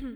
Szia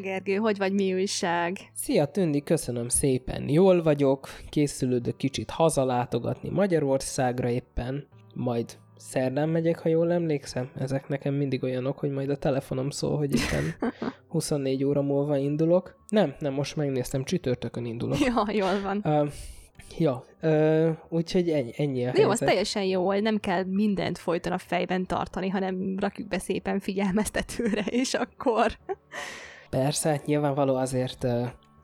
Gergő, hogy vagy, mi újság? Szia Tündi, köszönöm szépen, jól vagyok, készülődök kicsit hazalátogatni Magyarországra éppen, majd szerdán megyek, ha jól emlékszem. Ezek nekem mindig olyanok, hogy majd a telefonom szól, hogy éppen 24 óra múlva indulok. Nem, nem, most megnéztem, csütörtökön indulok. Ja, jól van. Uh, ja, uh, úgyhogy ennyi, ennyi a Jó, az teljesen jó, hogy nem kell mindent folyton a fejben tartani, hanem rakjuk be szépen figyelmeztetőre, és akkor... Persze, hát nyilvánvaló azért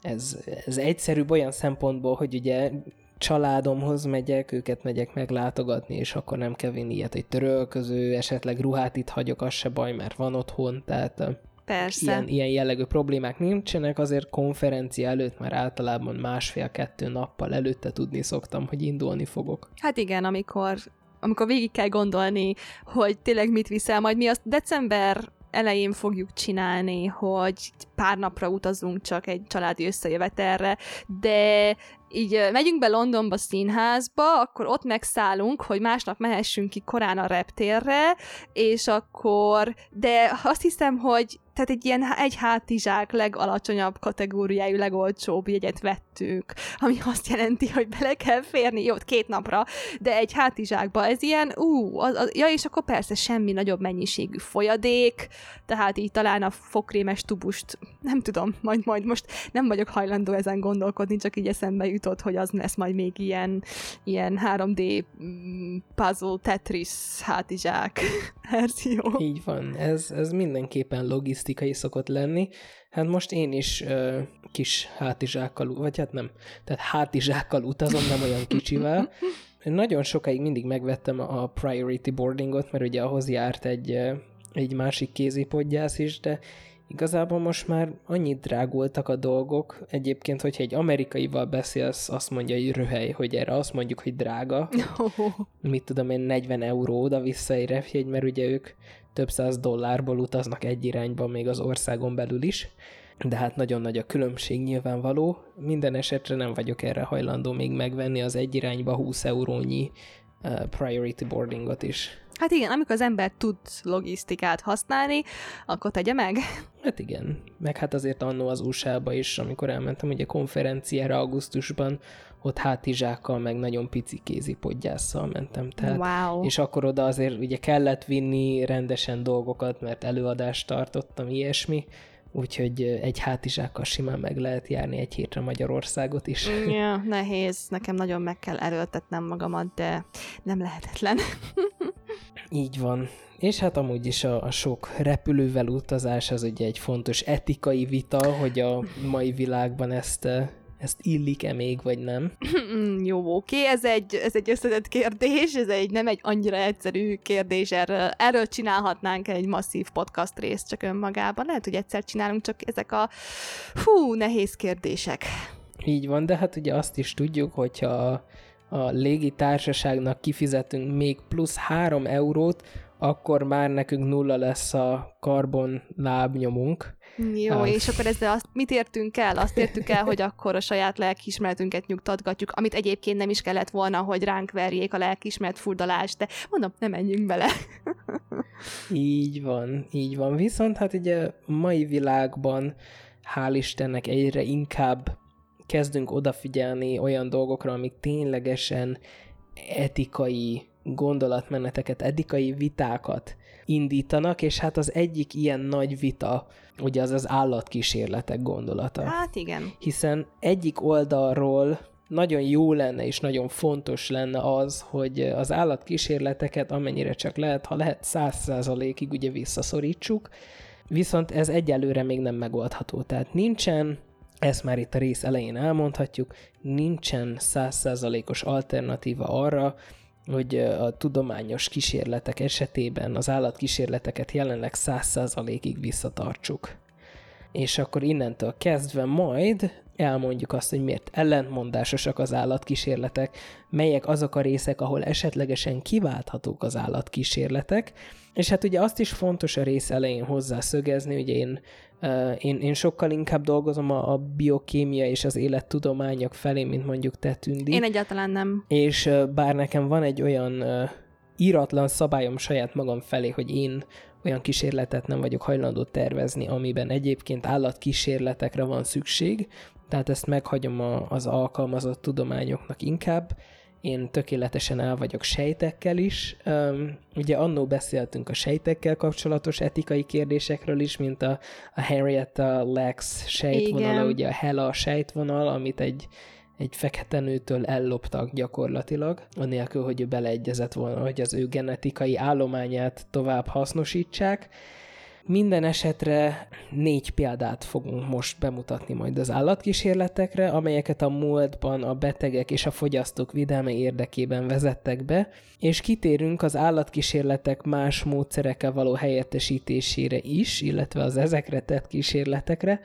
ez, ez egyszerűbb olyan szempontból, hogy ugye családomhoz megyek, őket megyek meglátogatni, és akkor nem kell vinni ilyet, hogy törölköző, esetleg ruhát itt hagyok, az se baj, mert van otthon, tehát Persze. Ilyen, ilyen jellegű problémák nincsenek, azért konferencia előtt már általában másfél-kettő nappal előtte tudni szoktam, hogy indulni fogok. Hát igen, amikor, amikor végig kell gondolni, hogy tényleg mit viszel, majd mi azt december elején fogjuk csinálni, hogy pár napra utazunk csak egy családi összejövetelre, de így megyünk be Londonba színházba, akkor ott megszállunk, hogy másnap mehessünk ki korán a reptérre, és akkor, de azt hiszem, hogy tehát egy ilyen egy hátizsák legalacsonyabb kategóriájú, legolcsóbb jegyet vettük, ami azt jelenti, hogy bele kell férni, jó, két napra, de egy hátizsákba. Ez ilyen, ú, az, az, ja, és akkor persze semmi nagyobb mennyiségű folyadék, tehát így talán a fokrémes tubust, nem tudom, majd, majd most nem vagyok hajlandó ezen gondolkodni, csak így eszembe jutott, hogy az lesz majd még ilyen, ilyen 3D mm, puzzle Tetris hátizsák. Verzió. Így van, ez, ez mindenképpen logisztikai szokott lenni. Hát most én is ö, kis hátizsákkal, vagy hát nem, tehát hátizsákkal utazom, nem olyan kicsivel. Nagyon sokáig mindig megvettem a priority boardingot, mert ugye ahhoz járt egy, egy másik kézipodgyász is, de Igazából most már annyit drágultak a dolgok. Egyébként, hogyha egy amerikaival beszélsz, azt mondja, hogy röhely, hogy erre azt mondjuk, hogy drága. Oh. Mit tudom én, 40 euró oda-vissza egy repjegy, mert ugye ők több száz dollárból utaznak egy irányba, még az országon belül is. De hát nagyon nagy a különbség nyilvánvaló. Minden esetre nem vagyok erre hajlandó még megvenni az egy irányba 20 eurónyi uh, priority boardingot is. Hát igen, amikor az ember tud logisztikát használni, akkor tegye meg. Hát igen, meg hát azért annó az USA-ba is, amikor elmentem ugye konferenciára augusztusban, ott hátizsákkal, meg nagyon pici kézipodgyásszal mentem. Tehát, wow. És akkor oda azért ugye kellett vinni rendesen dolgokat, mert előadást tartottam, ilyesmi, úgyhogy egy hátizsákkal simán meg lehet járni egy hétre Magyarországot is. Ja, nehéz, nekem nagyon meg kell erőltetnem magamat, de nem lehetetlen. Így van. És hát amúgy is a, a sok repülővel utazás az ugye egy fontos etikai vita, hogy a mai világban ezt ezt illik-e még, vagy nem? Jó, oké, ez egy, ez egy összetett kérdés, ez egy nem egy annyira egyszerű kérdés, erről, erről csinálhatnánk egy masszív podcast részt csak önmagában. Lehet, hogy egyszer csinálunk, csak ezek a hú, nehéz kérdések. Így van, de hát ugye azt is tudjuk, hogyha a légitársaságnak kifizetünk még plusz 3 eurót, akkor már nekünk nulla lesz a karbon lábnyomunk. Jó, uh. és akkor ezzel azt, mit értünk el? Azt értük el, hogy akkor a saját lelkiismeretünket nyugtatgatjuk, amit egyébként nem is kellett volna, hogy ránk verjék a lelkiismeret furdalást, de mondom, nem menjünk bele. így van, így van. Viszont hát ugye a mai világban hál' Istennek egyre inkább kezdünk odafigyelni olyan dolgokra, amik ténylegesen etikai gondolatmeneteket, etikai vitákat indítanak, és hát az egyik ilyen nagy vita, ugye az az állatkísérletek gondolata. Hát igen. Hiszen egyik oldalról nagyon jó lenne és nagyon fontos lenne az, hogy az állatkísérleteket amennyire csak lehet, ha lehet száz százalékig ugye visszaszorítsuk, viszont ez egyelőre még nem megoldható. Tehát nincsen ezt már itt a rész elején elmondhatjuk, nincsen százszázalékos alternatíva arra, hogy a tudományos kísérletek esetében az állatkísérleteket jelenleg száz százalékig visszatartsuk. És akkor innentől kezdve majd elmondjuk azt, hogy miért ellentmondásosak az állatkísérletek, melyek azok a részek, ahol esetlegesen kiválthatók az állatkísérletek, és hát ugye azt is fontos a rész elején hozzászögezni, ugye én, én, én sokkal inkább dolgozom a, a biokémia és az élettudományok felé, mint mondjuk te, Tündi. Én egyáltalán nem. És bár nekem van egy olyan íratlan szabályom saját magam felé, hogy én olyan kísérletet nem vagyok hajlandó tervezni, amiben egyébként állatkísérletekre van szükség, tehát ezt meghagyom a, az alkalmazott tudományoknak inkább. Én tökéletesen el vagyok sejtekkel is. Ugye annó beszéltünk a sejtekkel kapcsolatos etikai kérdésekről is, mint a, a Henrietta Lex sejtvonala, ugye a Hela sejtvonal, amit egy egy fekete nőtől elloptak gyakorlatilag, anélkül, hogy ő beleegyezett volna, hogy az ő genetikai állományát tovább hasznosítsák. Minden esetre négy példát fogunk most bemutatni majd az állatkísérletekre, amelyeket a múltban a betegek és a fogyasztók védelme érdekében vezettek be, és kitérünk az állatkísérletek más módszerekkel való helyettesítésére is, illetve az ezekre tett kísérletekre,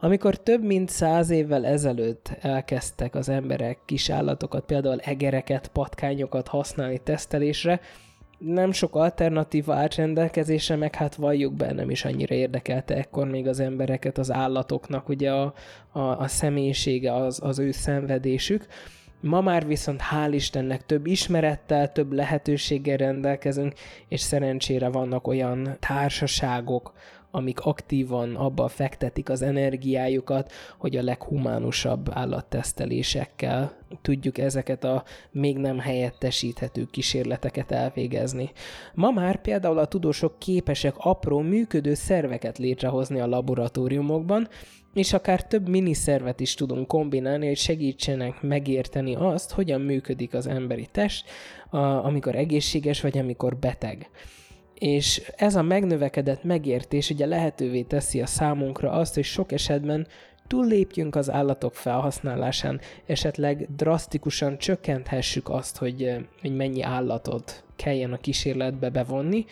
amikor több mint száz évvel ezelőtt elkezdtek az emberek kis állatokat, például egereket, patkányokat használni tesztelésre, nem sok alternatíva állt rendelkezésre, meg hát valljuk be, nem is annyira érdekelte ekkor még az embereket, az állatoknak ugye a, a, a személyisége, az, az ő szenvedésük. Ma már viszont hál' Istennek több ismerettel, több lehetőséggel rendelkezünk, és szerencsére vannak olyan társaságok, amik aktívan abba fektetik az energiájukat, hogy a leghumánusabb állattesztelésekkel tudjuk ezeket a még nem helyettesíthető kísérleteket elvégezni. Ma már például a tudósok képesek apró működő szerveket létrehozni a laboratóriumokban, és akár több miniszervet is tudunk kombinálni, hogy segítsenek megérteni azt, hogyan működik az emberi test, amikor egészséges vagy amikor beteg és ez a megnövekedett megértés ugye lehetővé teszi a számunkra azt, hogy sok esetben túllépjünk az állatok felhasználásán, esetleg drasztikusan csökkenthessük azt, hogy, hogy mennyi állatot kelljen a kísérletbe bevonni,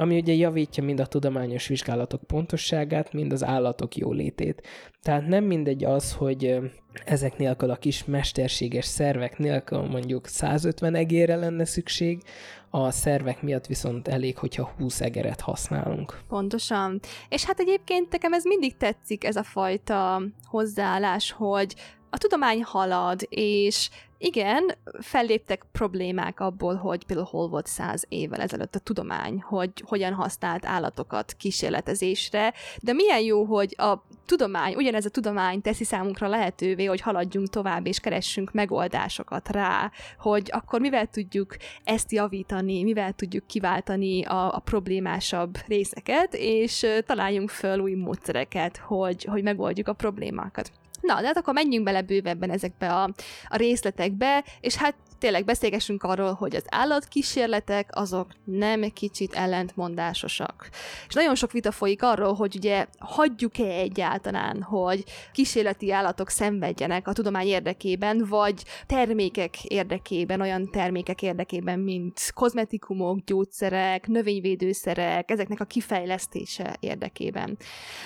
ami ugye javítja mind a tudományos vizsgálatok pontosságát, mind az állatok jólétét. Tehát nem mindegy az, hogy ezek nélkül a kis mesterséges szervek nélkül mondjuk 150 egére lenne szükség, a szervek miatt viszont elég, hogyha 20 egeret használunk. Pontosan. És hát egyébként nekem ez mindig tetszik, ez a fajta hozzáállás, hogy a tudomány halad, és igen, felléptek problémák abból, hogy például hol volt száz évvel ezelőtt a tudomány, hogy hogyan használt állatokat kísérletezésre, de milyen jó, hogy a tudomány, ugyanez a tudomány teszi számunkra lehetővé, hogy haladjunk tovább és keressünk megoldásokat rá, hogy akkor mivel tudjuk ezt javítani, mivel tudjuk kiváltani a, a problémásabb részeket, és találjunk föl új módszereket, hogy, hogy megoldjuk a problémákat. Na, de hát akkor menjünk bele bővebben ezekbe a, a részletekbe, és hát tényleg beszélgessünk arról, hogy az állatkísérletek azok nem kicsit ellentmondásosak. És nagyon sok vita folyik arról, hogy ugye hagyjuk-e egyáltalán, hogy kísérleti állatok szenvedjenek a tudomány érdekében, vagy termékek érdekében, olyan termékek érdekében, mint kozmetikumok, gyógyszerek, növényvédőszerek, ezeknek a kifejlesztése érdekében.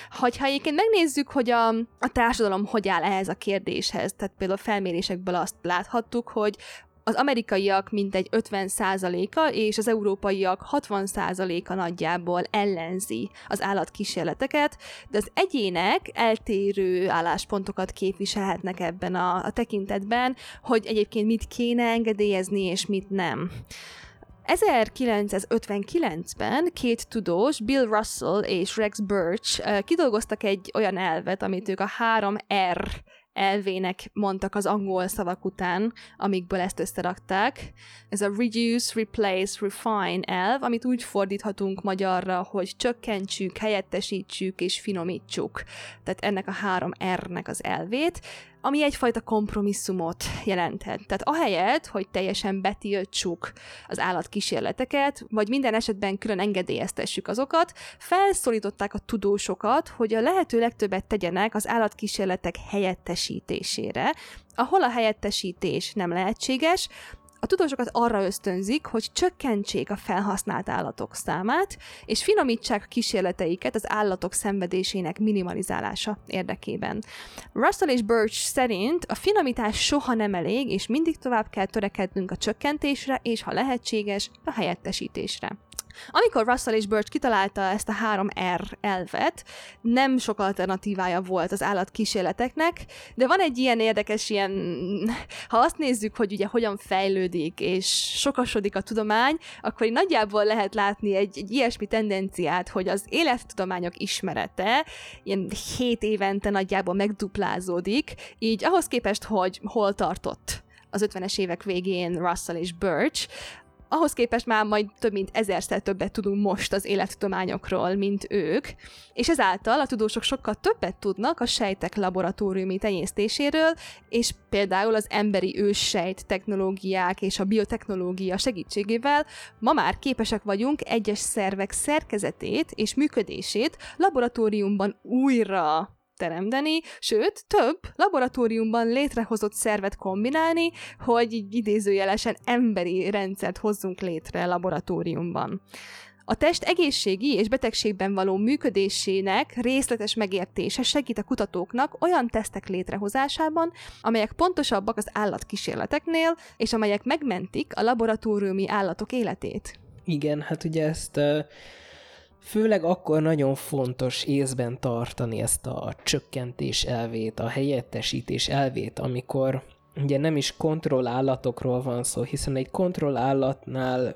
Hogyha egyébként megnézzük, hogy a, a társadalom hogy áll ehhez a kérdéshez, tehát például felmérésekből azt láthattuk, hogy az amerikaiak mintegy 50%-a és az európaiak 60%-a nagyjából ellenzi az állatkísérleteket, de az egyének eltérő álláspontokat képviselhetnek ebben a, a tekintetben, hogy egyébként mit kéne engedélyezni és mit nem. 1959-ben két tudós, Bill Russell és Rex Birch kidolgoztak egy olyan elvet, amit ők a 3R elvének mondtak az angol szavak után, amikből ezt összerakták. Ez a reduce, replace, refine elv, amit úgy fordíthatunk magyarra, hogy csökkentsük, helyettesítsük és finomítsuk. Tehát ennek a három R-nek az elvét ami egyfajta kompromisszumot jelenthet. Tehát ahelyett, hogy teljesen betiltsuk az állatkísérleteket, vagy minden esetben külön engedélyeztessük azokat, felszólították a tudósokat, hogy a lehető legtöbbet tegyenek az állatkísérletek helyettesítésére, ahol a helyettesítés nem lehetséges, a tudósokat arra ösztönzik, hogy csökkentsék a felhasznált állatok számát, és finomítsák kísérleteiket az állatok szenvedésének minimalizálása érdekében. Russell és Birch szerint a finomítás soha nem elég, és mindig tovább kell törekednünk a csökkentésre, és ha lehetséges, a helyettesítésre. Amikor Russell és Birch kitalálta ezt a három R elvet, nem sok alternatívája volt az állatkísérleteknek, de van egy ilyen érdekes ilyen, ha azt nézzük, hogy ugye hogyan fejlődik és sokasodik a tudomány, akkor így nagyjából lehet látni egy, egy ilyesmi tendenciát, hogy az élettudományok ismerete ilyen 7 évente nagyjából megduplázódik, így ahhoz képest, hogy hol tartott az 50-es évek végén Russell és Birch, ahhoz képest már majd több mint ezerszer többet tudunk most az élettudományokról, mint ők, és ezáltal a tudósok sokkal többet tudnak a sejtek laboratóriumi tenyésztéséről, és például az emberi őssejt technológiák és a biotechnológia segítségével ma már képesek vagyunk egyes szervek szerkezetét és működését laboratóriumban újra teremteni, sőt, több laboratóriumban létrehozott szervet kombinálni, hogy így idézőjelesen emberi rendszert hozzunk létre laboratóriumban. A test egészségi és betegségben való működésének részletes megértése segít a kutatóknak olyan tesztek létrehozásában, amelyek pontosabbak az állatkísérleteknél, és amelyek megmentik a laboratóriumi állatok életét. Igen, hát ugye ezt uh Főleg akkor nagyon fontos észben tartani ezt a csökkentés elvét, a helyettesítés elvét, amikor ugye nem is kontrollállatokról van szó, hiszen egy kontrollállatnál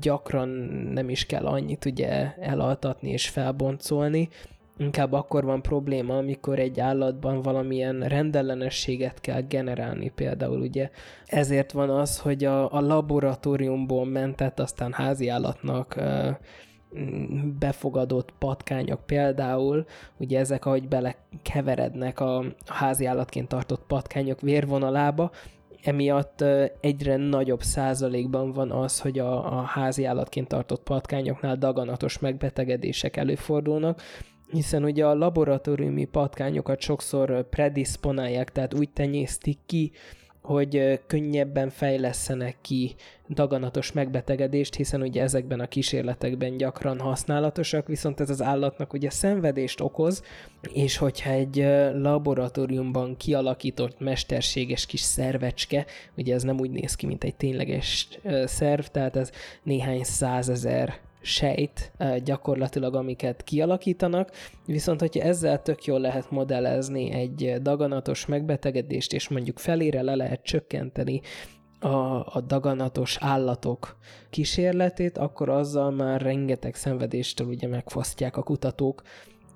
gyakran nem is kell annyit ugye elaltatni és felboncolni, inkább akkor van probléma, amikor egy állatban valamilyen rendellenességet kell generálni. Például, ugye ezért van az, hogy a, a laboratóriumból mentett aztán házi állatnak befogadott patkányok például, ugye ezek, ahogy belekeverednek a házi állatként tartott patkányok vérvonalába, emiatt egyre nagyobb százalékban van az, hogy a, a házi állatként tartott patkányoknál daganatos megbetegedések előfordulnak, hiszen ugye a laboratóriumi patkányokat sokszor predisponálják, tehát úgy tenyésztik ki, hogy könnyebben fejlesztenek ki daganatos megbetegedést, hiszen ugye ezekben a kísérletekben gyakran használatosak, viszont ez az állatnak ugye szenvedést okoz, és hogyha egy laboratóriumban kialakított mesterséges kis szervecske, ugye ez nem úgy néz ki, mint egy tényleges szerv, tehát ez néhány százezer sejt gyakorlatilag, amiket kialakítanak, viszont hogyha ezzel tök jól lehet modellezni egy daganatos megbetegedést, és mondjuk felére le lehet csökkenteni a, a daganatos állatok kísérletét, akkor azzal már rengeteg szenvedéstől ugye megfosztják a kutatók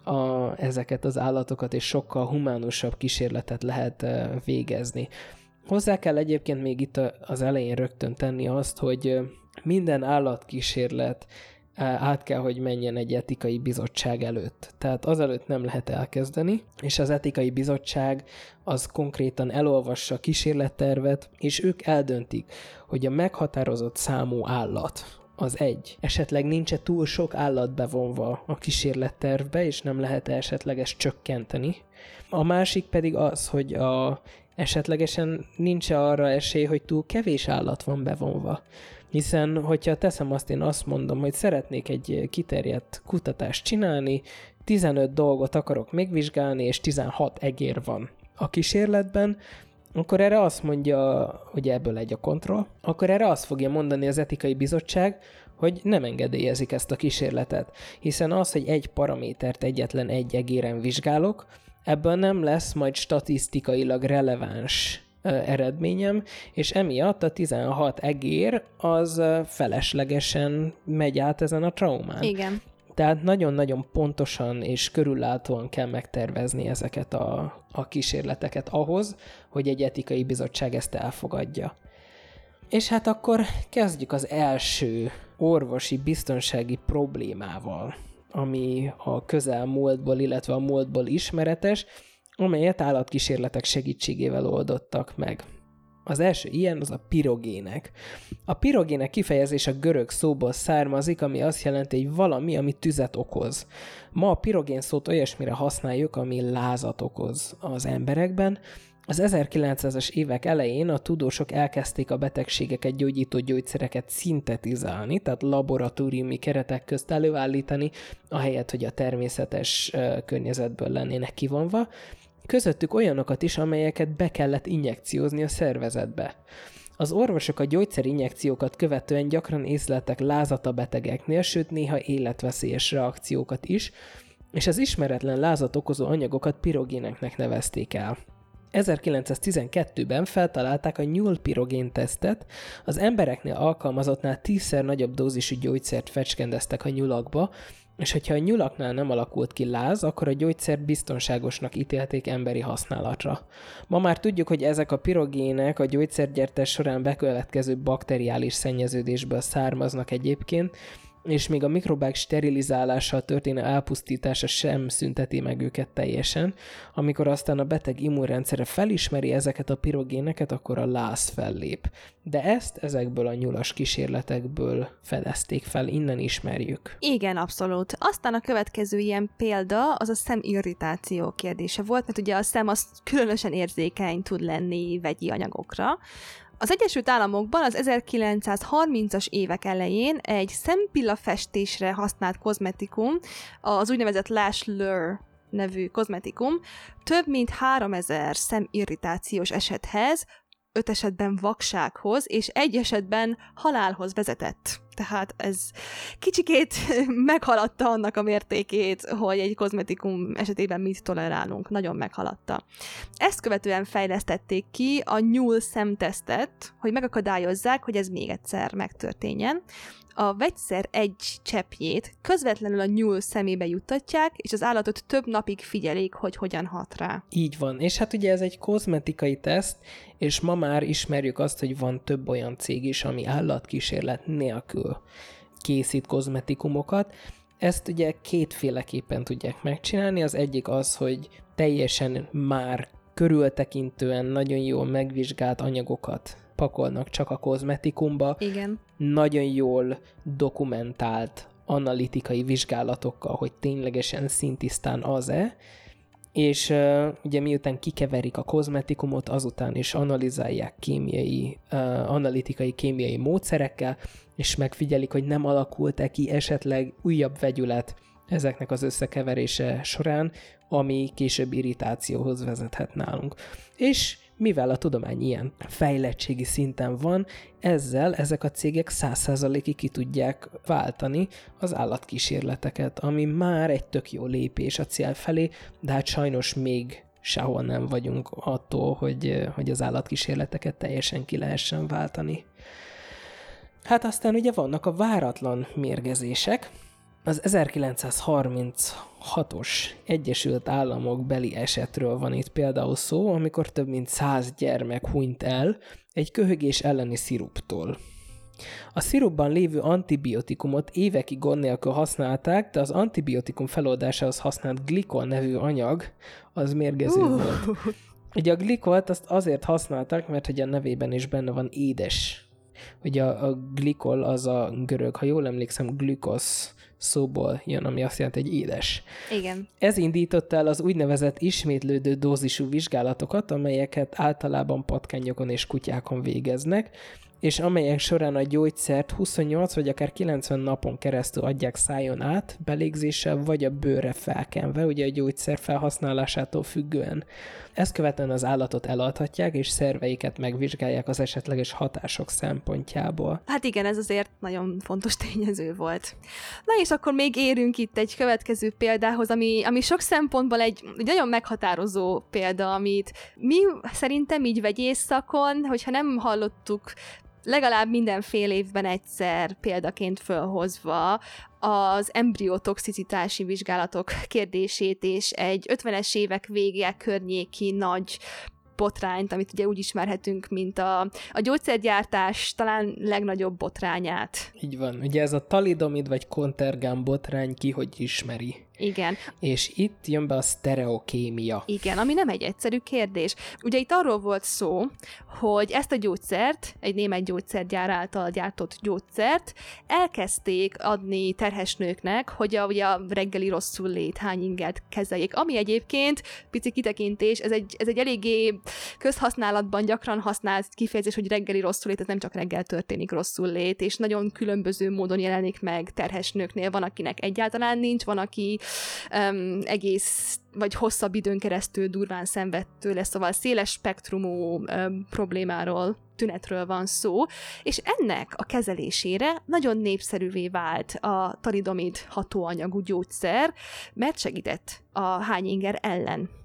a, ezeket az állatokat, és sokkal humánusabb kísérletet lehet végezni. Hozzá kell egyébként még itt az elején rögtön tenni azt, hogy minden állatkísérlet át kell, hogy menjen egy etikai bizottság előtt. Tehát azelőtt nem lehet elkezdeni, és az etikai bizottság az konkrétan elolvassa a kísérlettervet, és ők eldöntik, hogy a meghatározott számú állat, az egy. Esetleg nincs túl sok állat bevonva a kísérlettervbe, és nem lehet -e esetleg csökkenteni. A másik pedig az, hogy a, esetlegesen nincs arra esély, hogy túl kevés állat van bevonva. Hiszen, hogyha teszem azt, én azt mondom, hogy szeretnék egy kiterjedt kutatást csinálni, 15 dolgot akarok megvizsgálni, és 16 egér van a kísérletben, akkor erre azt mondja, hogy ebből egy a kontroll, akkor erre azt fogja mondani az etikai bizottság, hogy nem engedélyezik ezt a kísérletet, hiszen az, hogy egy paramétert egyetlen egy egéren vizsgálok, ebből nem lesz majd statisztikailag releváns eredményem, és emiatt a 16 egér az feleslegesen megy át ezen a traumán. Igen. Tehát nagyon-nagyon pontosan és körüllátóan kell megtervezni ezeket a, a kísérleteket ahhoz, hogy egy etikai bizottság ezt elfogadja. És hát akkor kezdjük az első orvosi biztonsági problémával, ami a közelmúltból, illetve a múltból ismeretes, amelyet állatkísérletek segítségével oldottak meg. Az első ilyen az a pirogének. A pirogének kifejezés a görög szóból származik, ami azt jelenti, hogy valami, ami tüzet okoz. Ma a pirogén szót olyasmire használjuk, ami lázat okoz az emberekben, Az 1900-es évek elején a tudósok elkezdték a betegségeket gyógyító gyógyszereket szintetizálni, tehát laboratóriumi keretek közt előállítani, ahelyett, hogy a természetes környezetből lennének kivonva, közöttük olyanokat is, amelyeket be kellett injekciózni a szervezetbe. Az orvosok a gyógyszerinjekciókat követően gyakran észleltek lázat a betegeknél, sőt néha életveszélyes reakciókat is, és az ismeretlen lázat okozó anyagokat pirogéneknek nevezték el. 1912-ben feltalálták a nyúlpirogén tesztet, az embereknél alkalmazottnál tízszer nagyobb dózisú gyógyszert fecskendeztek a nyulakba, és hogyha a nyulaknál nem alakult ki láz, akkor a gyógyszert biztonságosnak ítélték emberi használatra. Ma már tudjuk, hogy ezek a pirogének a gyógyszergyártás során bekövetkező bakteriális szennyeződésből származnak egyébként, és még a mikrobák sterilizálással történő elpusztítása sem szünteti meg őket teljesen. Amikor aztán a beteg immunrendszere felismeri ezeket a pirogéneket, akkor a láz fellép. De ezt ezekből a nyulas kísérletekből fedezték fel, innen ismerjük. Igen, abszolút. Aztán a következő ilyen példa az a szemirritáció kérdése volt, mert ugye a szem az különösen érzékeny tud lenni vegyi anyagokra, az Egyesült Államokban az 1930-as évek elején egy szempilla festésre használt kozmetikum, az úgynevezett Lash Lure nevű kozmetikum, több mint 3000 szemirritációs esethez öt esetben vaksághoz, és egy esetben halálhoz vezetett. Tehát ez kicsikét meghaladta annak a mértékét, hogy egy kozmetikum esetében mit tolerálunk. Nagyon meghaladta. Ezt követően fejlesztették ki a nyúl szemtesztet, hogy megakadályozzák, hogy ez még egyszer megtörténjen a vegyszer egy cseppjét közvetlenül a nyúl szemébe juttatják, és az állatot több napig figyelik, hogy hogyan hat rá. Így van. És hát ugye ez egy kozmetikai teszt, és ma már ismerjük azt, hogy van több olyan cég is, ami állatkísérlet nélkül készít kozmetikumokat. Ezt ugye kétféleképpen tudják megcsinálni. Az egyik az, hogy teljesen már körültekintően nagyon jól megvizsgált anyagokat pakolnak csak a kozmetikumba. Igen. Nagyon jól dokumentált analitikai vizsgálatokkal, hogy ténylegesen szintisztán az-e, és uh, ugye miután kikeverik a kozmetikumot, azután is analizálják kémiai, uh, analitikai kémiai módszerekkel, és megfigyelik, hogy nem alakult-e ki esetleg újabb vegyület ezeknek az összekeverése során, ami később irritációhoz vezethet nálunk. És mivel a tudomány ilyen fejlettségi szinten van, ezzel ezek a cégek százszázalékig ki tudják váltani az állatkísérleteket, ami már egy tök jó lépés a cél felé, de hát sajnos még sehol nem vagyunk attól, hogy, hogy az állatkísérleteket teljesen ki lehessen váltani. Hát aztán ugye vannak a váratlan mérgezések, az 1936-os Egyesült Államok beli esetről van itt például szó, amikor több mint száz gyermek hunyt el egy köhögés elleni sziruptól. A szirupban lévő antibiotikumot évekig gond nélkül használták, de az antibiotikum feloldásához használt glikol nevű anyag az mérgező uh. volt. Ugye a glikolt azt azért használták, mert hogy a nevében is benne van édes. Ugye a, a glikol az a görög, ha jól emlékszem, glükosz szóból jön, ami azt jelenti, hogy édes. Igen. Ez indította el az úgynevezett ismétlődő dózisú vizsgálatokat, amelyeket általában patkányokon és kutyákon végeznek, és amelyek során a gyógyszert 28 vagy akár 90 napon keresztül adják szájon át, belégzéssel vagy a bőre felkenve, ugye a gyógyszer felhasználásától függően. Ezt követően az állatot eladhatják, és szerveiket megvizsgálják az esetleges hatások szempontjából. Hát igen, ez azért nagyon fontos tényező volt. Na és akkor még érünk itt egy következő példához, ami, ami sok szempontból egy, egy nagyon meghatározó példa, amit mi szerintem így vegyészszakon, hogyha nem hallottuk legalább minden fél évben egyszer példaként fölhozva az embriotoxicitási vizsgálatok kérdését, és egy 50-es évek vége környéki nagy botrányt, amit ugye úgy ismerhetünk, mint a, a gyógyszergyártás talán legnagyobb botrányát. Így van. Ugye ez a talidomid vagy kontergán botrány ki hogy ismeri. Igen. És itt jön be a sztereokémia. Igen, ami nem egy egyszerű kérdés. Ugye itt arról volt szó, hogy ezt a gyógyszert, egy német gyógyszergyár által gyártott gyógyszert elkezdték adni terhes nőknek, hogy a, ugye a reggeli rosszul lét hány inget kezeljék. Ami egyébként, pici kitekintés, ez egy, ez egy eléggé közhasználatban gyakran használt kifejezés, hogy reggeli rosszul lét, ez nem csak reggel történik rosszul lét, és nagyon különböző módon jelenik meg terhes nőknél. Van, akinek egyáltalán nincs, van, aki um, egész vagy hosszabb időn keresztül durván szenved tőle, szóval széles spektrumú um, problémáról, tünetről van szó, és ennek a kezelésére nagyon népszerűvé vált a talidomid hatóanyagú gyógyszer, mert segített a hányinger ellen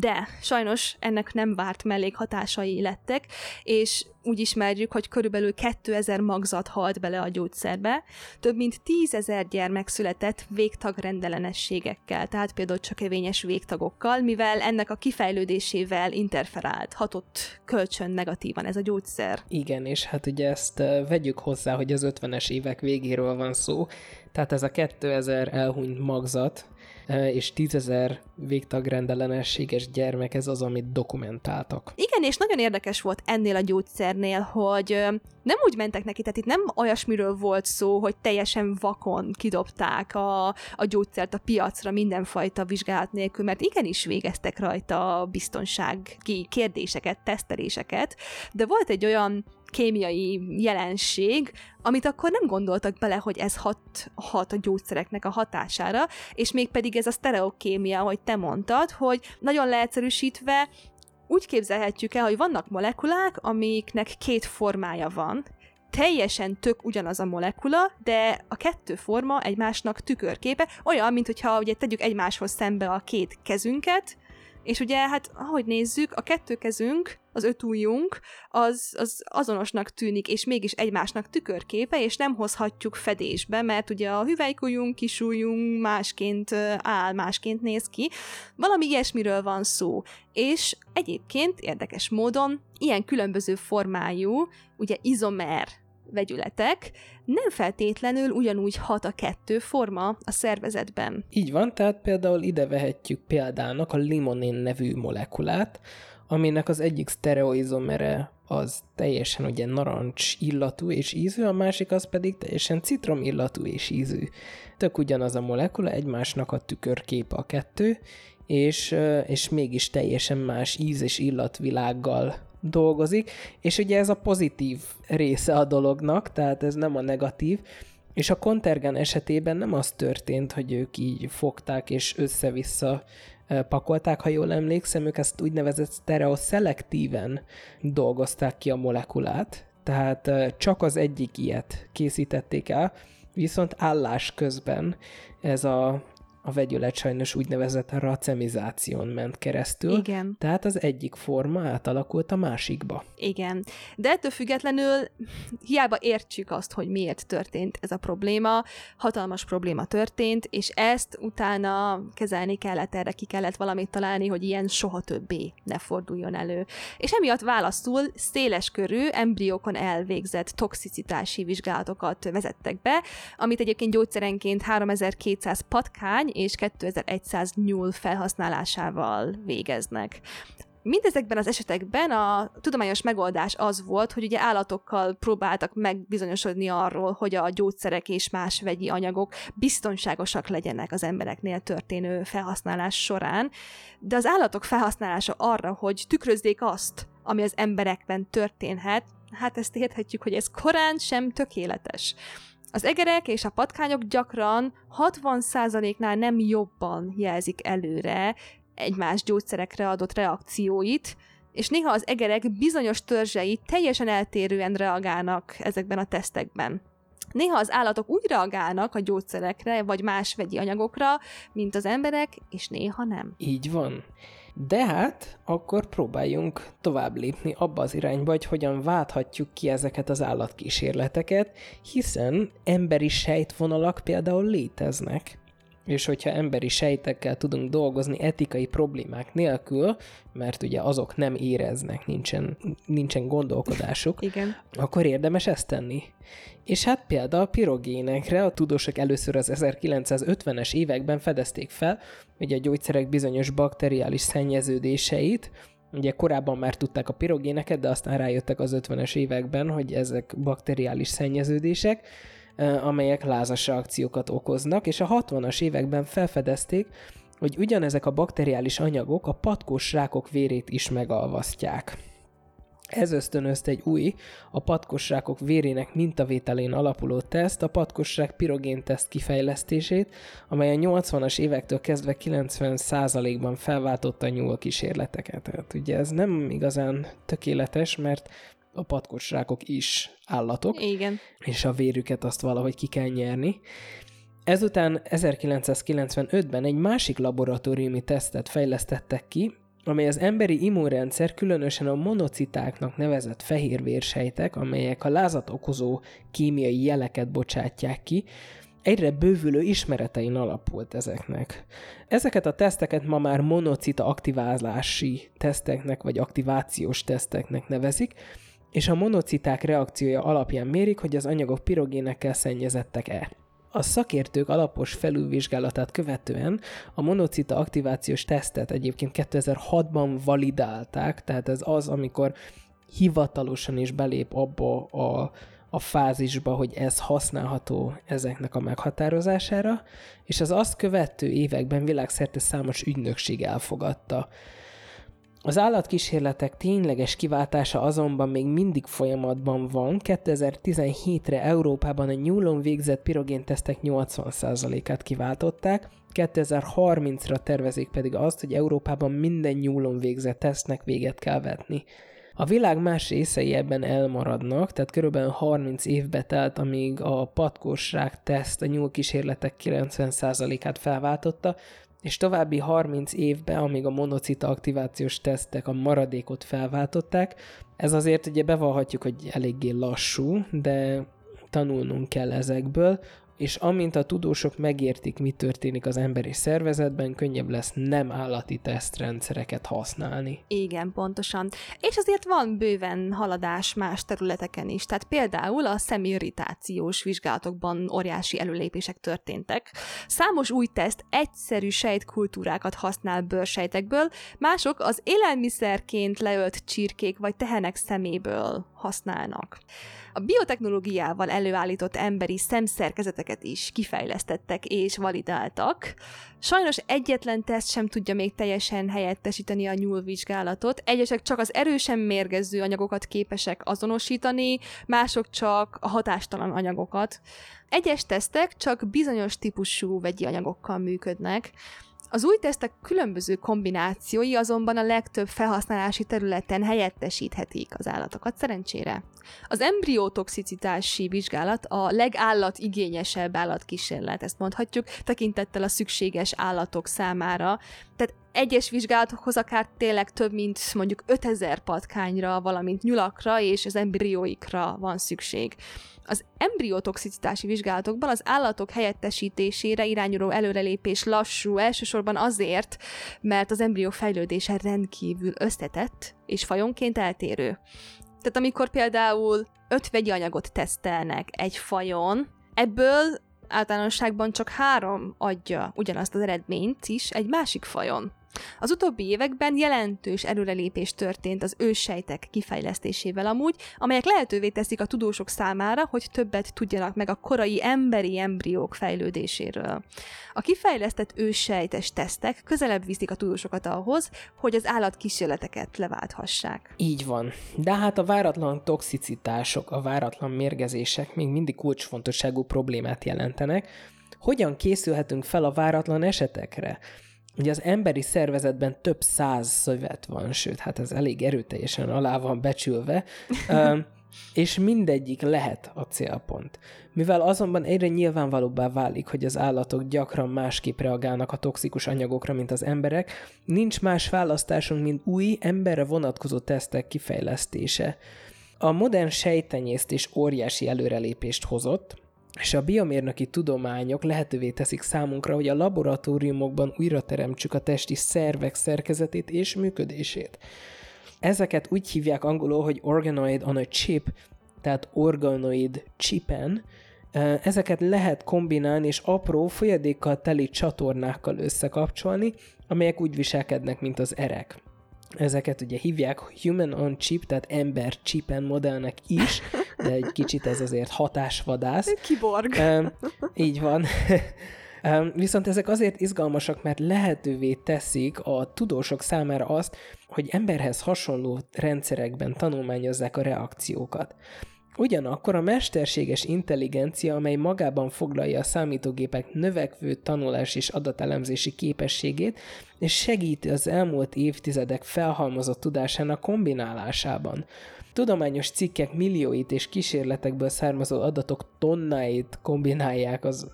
de sajnos ennek nem várt mellékhatásai lettek, és úgy ismerjük, hogy körülbelül 2000 magzat halt bele a gyógyszerbe, több mint 10 ezer gyermek született végtagrendellenességekkel, tehát például csökevényes végtagokkal, mivel ennek a kifejlődésével interferált, hatott kölcsön negatívan ez a gyógyszer. Igen, és hát ugye ezt vegyük hozzá, hogy az 50-es évek végéről van szó, tehát ez a 2000 elhunyt magzat, és tízezer végtagrendellenességes gyermek, ez az, amit dokumentáltak. Igen, és nagyon érdekes volt ennél a gyógyszernél, hogy nem úgy mentek neki, tehát itt nem olyasmiről volt szó, hogy teljesen vakon kidobták a, a gyógyszert a piacra mindenfajta vizsgálat nélkül, mert igenis végeztek rajta biztonsági kérdéseket, teszteléseket, de volt egy olyan kémiai jelenség, amit akkor nem gondoltak bele, hogy ez hat, hat a gyógyszereknek a hatására, és mégpedig ez a sztereokémia, ahogy te mondtad, hogy nagyon leegyszerűsítve úgy képzelhetjük el, hogy vannak molekulák, amiknek két formája van, teljesen tök ugyanaz a molekula, de a kettő forma egymásnak tükörképe, olyan, mint hogyha ugye tegyük egymáshoz szembe a két kezünket, és ugye, hát ahogy nézzük, a kettő kezünk, az öt ujjunk, az, az azonosnak tűnik, és mégis egymásnak tükörképe, és nem hozhatjuk fedésbe, mert ugye a hüvelykujjunk, kisujjunk másként áll, másként néz ki. Valami ilyesmiről van szó. És egyébként érdekes módon ilyen különböző formájú, ugye izomer vegyületek nem feltétlenül ugyanúgy hat a kettő forma a szervezetben. Így van, tehát például ide vehetjük példának a limonén nevű molekulát, aminek az egyik sztereoizomere az teljesen ugye narancs illatú és ízű, a másik az pedig teljesen citrom illatú és ízű. Tök ugyanaz a molekula, egymásnak a tükörképe a kettő, és, és mégis teljesen más íz és illatvilággal dolgozik, és ugye ez a pozitív része a dolognak, tehát ez nem a negatív, és a Kontergen esetében nem az történt, hogy ők így fogták és össze-vissza pakolták, ha jól emlékszem, ők ezt úgynevezett sztereoszelektíven dolgozták ki a molekulát, tehát csak az egyik ilyet készítették el, viszont állás közben ez a a vegyület sajnos úgynevezett racemizáción ment keresztül. Igen. Tehát az egyik forma átalakult a másikba. Igen. De ettől függetlenül hiába értsük azt, hogy miért történt ez a probléma, hatalmas probléma történt, és ezt utána kezelni kellett, erre ki kellett valamit találni, hogy ilyen soha többé ne forduljon elő. És emiatt válaszul széles körű embriókon elvégzett toxicitási vizsgálatokat vezettek be, amit egyébként gyógyszerenként 3200 patkány és 2100 nyúl felhasználásával végeznek. Mindezekben az esetekben a tudományos megoldás az volt, hogy ugye állatokkal próbáltak megbizonyosodni arról, hogy a gyógyszerek és más vegyi anyagok biztonságosak legyenek az embereknél történő felhasználás során, de az állatok felhasználása arra, hogy tükrözzék azt, ami az emberekben történhet, hát ezt érthetjük, hogy ez korán sem tökéletes. Az egerek és a patkányok gyakran 60%-nál nem jobban jelzik előre egymás gyógyszerekre adott reakcióit, és néha az egerek bizonyos törzsei teljesen eltérően reagálnak ezekben a tesztekben. Néha az állatok úgy reagálnak a gyógyszerekre vagy más vegyi anyagokra, mint az emberek, és néha nem. Így van. De hát akkor próbáljunk tovább lépni abba az irányba, hogy hogyan válthatjuk ki ezeket az állatkísérleteket, hiszen emberi sejtvonalak például léteznek. És hogyha emberi sejtekkel tudunk dolgozni etikai problémák nélkül, mert ugye azok nem éreznek, nincsen, nincsen gondolkodásuk, Igen. akkor érdemes ezt tenni. És hát például a pirogénekre a tudósok először az 1950-es években fedezték fel, hogy a gyógyszerek bizonyos bakteriális szennyeződéseit, Ugye korábban már tudták a pirogéneket, de aztán rájöttek az 50-es években, hogy ezek bakteriális szennyeződések, amelyek lázas reakciókat okoznak, és a 60-as években felfedezték, hogy ugyanezek a bakteriális anyagok a patkós rákok vérét is megalvasztják. Ez ösztönözte egy új, a patkosrákok vérének mintavételén alapuló teszt, a patkosrák pirogén teszt kifejlesztését, amely a 80-as évektől kezdve 90%-ban felváltotta a nyúl kísérleteket. Tehát ugye ez nem igazán tökéletes, mert a patkosrákok is állatok, Igen. és a vérüket azt valahogy ki kell nyerni. Ezután 1995-ben egy másik laboratóriumi tesztet fejlesztettek ki, amely az emberi immunrendszer, különösen a monocitáknak nevezett fehérvérsejtek, amelyek a lázat okozó kémiai jeleket bocsátják ki, egyre bővülő ismeretein alapult ezeknek. Ezeket a teszteket ma már monocita aktiválási teszteknek vagy aktivációs teszteknek nevezik, és a monociták reakciója alapján mérik, hogy az anyagok pirogénekkel szennyezettek-e. A szakértők alapos felülvizsgálatát követően a monocita aktivációs tesztet egyébként 2006-ban validálták, tehát ez az, amikor hivatalosan is belép abba a, a fázisba, hogy ez használható ezeknek a meghatározására, és az azt követő években világszerte számos ügynökség elfogadta. Az állatkísérletek tényleges kiváltása azonban még mindig folyamatban van. 2017-re Európában a nyúlon végzett pirogéntesztek 80%-át kiváltották, 2030-ra tervezik pedig azt, hogy Európában minden nyúlon végzett tesztnek véget kell vetni. A világ más részei ebben elmaradnak, tehát körülbelül 30 évbe telt, amíg a patkósrák teszt a nyúlkísérletek 90%-át felváltotta, és további 30 évbe, amíg a monocita aktivációs tesztek a maradékot felváltották. Ez azért ugye bevallhatjuk, hogy eléggé lassú, de tanulnunk kell ezekből, és amint a tudósok megértik, mi történik az emberi szervezetben, könnyebb lesz nem állati tesztrendszereket használni. Igen, pontosan. És azért van bőven haladás más területeken is. Tehát például a szemirritációs vizsgálatokban óriási előlépések történtek. Számos új teszt egyszerű sejtkultúrákat használ bőrsejtekből, mások az élelmiszerként leölt csirkék vagy tehenek szeméből használnak. A biotechnológiával előállított emberi szemszerkezeteket is kifejlesztettek és validáltak. Sajnos egyetlen teszt sem tudja még teljesen helyettesíteni a nyúlvizsgálatot. Egyesek csak az erősen mérgező anyagokat képesek azonosítani, mások csak a hatástalan anyagokat. Egyes tesztek csak bizonyos típusú vegyi anyagokkal működnek, az új tesztek különböző kombinációi azonban a legtöbb felhasználási területen helyettesíthetik az állatokat, szerencsére. Az embriotoxicitási vizsgálat a legállat igényesebb állatkísérlet, ezt mondhatjuk, tekintettel a szükséges állatok számára. Tehát egyes vizsgálatokhoz akár tényleg több mint mondjuk 5000 patkányra, valamint nyulakra és az embrióikra van szükség. Az embriotoxicitási vizsgálatokban az állatok helyettesítésére irányuló előrelépés lassú, elsősorban azért, mert az embrió fejlődése rendkívül összetett és fajonként eltérő. Tehát amikor például öt vegyi anyagot tesztelnek egy fajon, ebből általánosságban csak három adja ugyanazt az eredményt is egy másik fajon. Az utóbbi években jelentős előrelépés történt az őssejtek kifejlesztésével amúgy, amelyek lehetővé teszik a tudósok számára, hogy többet tudjanak meg a korai emberi embriók fejlődéséről. A kifejlesztett őssejtes tesztek közelebb viszik a tudósokat ahhoz, hogy az állatkísérleteket leválthassák. Így van. De hát a váratlan toxicitások, a váratlan mérgezések még mindig kulcsfontosságú problémát jelentenek. Hogyan készülhetünk fel a váratlan esetekre? Ugye az emberi szervezetben több száz szövet van, sőt, hát ez elég erőteljesen alá van becsülve, és mindegyik lehet a célpont. Mivel azonban egyre nyilvánvalóbbá válik, hogy az állatok gyakran másképp reagálnak a toxikus anyagokra, mint az emberek, nincs más választásunk, mint új, emberre vonatkozó tesztek kifejlesztése. A modern sejtenyésztés óriási előrelépést hozott, és a biomérnöki tudományok lehetővé teszik számunkra, hogy a laboratóriumokban újra teremtsük a testi szervek szerkezetét és működését. Ezeket úgy hívják angolul, hogy organoid on a chip, tehát organoid chipen, Ezeket lehet kombinálni és apró folyadékkal teli csatornákkal összekapcsolni, amelyek úgy viselkednek, mint az erek. Ezeket ugye hívják human on chip, tehát ember chipen modellnek is, de egy kicsit ez azért hatásvadász. Kiborg. Um, így van. Um, viszont ezek azért izgalmasak, mert lehetővé teszik a tudósok számára azt, hogy emberhez hasonló rendszerekben tanulmányozzák a reakciókat. Ugyanakkor a mesterséges intelligencia, amely magában foglalja a számítógépek növekvő tanulás és adatelemzési képességét, és segíti az elmúlt évtizedek felhalmozott tudásának kombinálásában. Tudományos cikkek millióit és kísérletekből származó adatok tonnáit kombinálják az,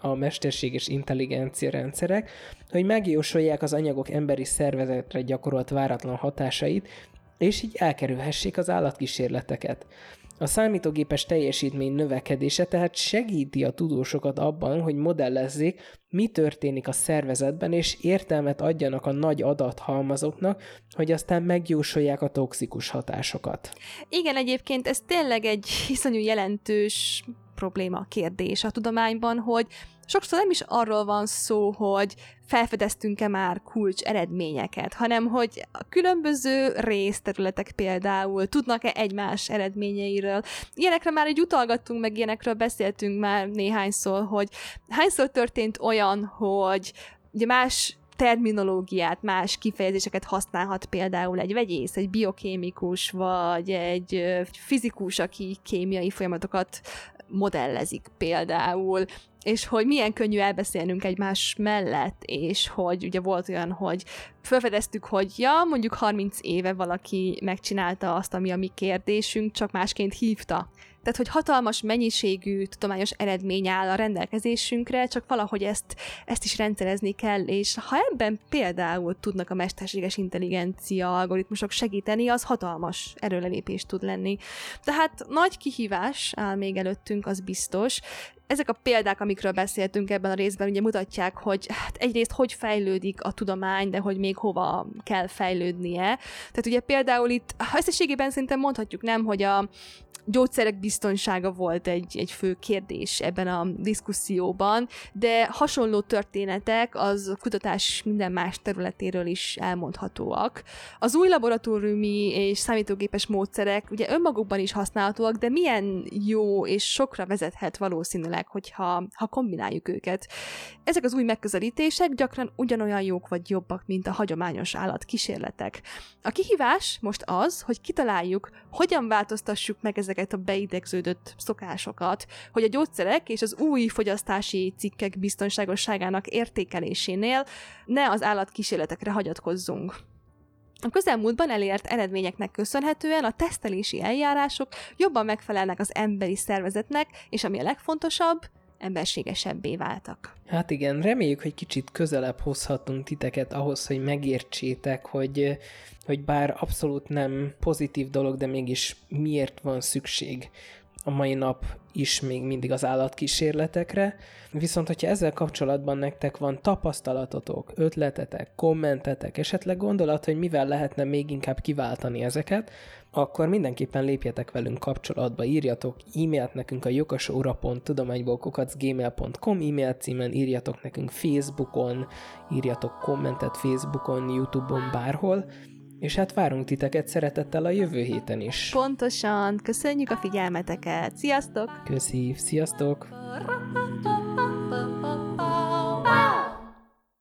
a mesterséges intelligencia rendszerek, hogy megjósolják az anyagok emberi szervezetre gyakorolt váratlan hatásait, és így elkerülhessék az állatkísérleteket. A számítógépes teljesítmény növekedése tehát segíti a tudósokat abban, hogy modellezzék, mi történik a szervezetben, és értelmet adjanak a nagy adathalmazoknak, hogy aztán megjósolják a toxikus hatásokat. Igen, egyébként ez tényleg egy iszonyú jelentős probléma, kérdés a tudományban, hogy sokszor nem is arról van szó, hogy felfedeztünk-e már kulcs eredményeket, hanem hogy a különböző részterületek például tudnak-e egymás eredményeiről. Ilyenekre már egy utalgattunk, meg ilyenekről beszéltünk már néhányszor, hogy hányszor történt olyan, hogy ugye más terminológiát, más kifejezéseket használhat például egy vegyész, egy biokémikus, vagy egy fizikus, aki kémiai folyamatokat modellezik például, és hogy milyen könnyű elbeszélnünk egymás mellett, és hogy ugye volt olyan, hogy felfedeztük, hogy ja, mondjuk 30 éve valaki megcsinálta azt, ami a mi kérdésünk, csak másként hívta. Tehát, hogy hatalmas mennyiségű tudományos eredmény áll a rendelkezésünkre, csak valahogy ezt, ezt is rendszerezni kell, és ha ebben például tudnak a mesterséges intelligencia algoritmusok segíteni, az hatalmas erőlelépés tud lenni. Tehát nagy kihívás áll még előttünk, az biztos, ezek a példák, amikről beszéltünk ebben a részben, ugye mutatják, hogy hát egyrészt hogy fejlődik a tudomány, de hogy még hova kell fejlődnie. Tehát ugye például itt összességében szerintem mondhatjuk nem, hogy a gyógyszerek biztonsága volt egy, egy fő kérdés ebben a diszkuszióban, de hasonló történetek az kutatás minden más területéről is elmondhatóak. Az új laboratóriumi és számítógépes módszerek ugye önmagukban is használhatóak, de milyen jó és sokra vezethet valószínűleg, hogyha ha kombináljuk őket. Ezek az új megközelítések gyakran ugyanolyan jók vagy jobbak, mint a hagyományos állatkísérletek. A kihívás most az, hogy kitaláljuk, hogyan változtassuk meg ezeket a beidegződött szokásokat, hogy a gyógyszerek és az új fogyasztási cikkek biztonságosságának értékelésénél ne az állatkísérletekre hagyatkozzunk. A közelmúltban elért eredményeknek köszönhetően a tesztelési eljárások jobban megfelelnek az emberi szervezetnek, és ami a legfontosabb, emberségesebbé váltak. Hát igen, reméljük, hogy kicsit közelebb hozhatunk titeket ahhoz, hogy megértsétek, hogy, hogy bár abszolút nem pozitív dolog, de mégis miért van szükség a mai nap is még mindig az állatkísérletekre. Viszont, hogyha ezzel kapcsolatban nektek van tapasztalatotok, ötletetek, kommentetek, esetleg gondolat, hogy mivel lehetne még inkább kiváltani ezeket, akkor mindenképpen lépjetek velünk kapcsolatba, írjatok e-mailt nekünk a jogosóra.tudományból.gmail.com e-mail címen, írjatok nekünk Facebookon, írjatok kommentet Facebookon, Youtube-on, bárhol, és hát várunk titeket szeretettel a jövő héten is. Pontosan, köszönjük a figyelmeteket. Sziasztok! Köszi, sziasztok! Wow.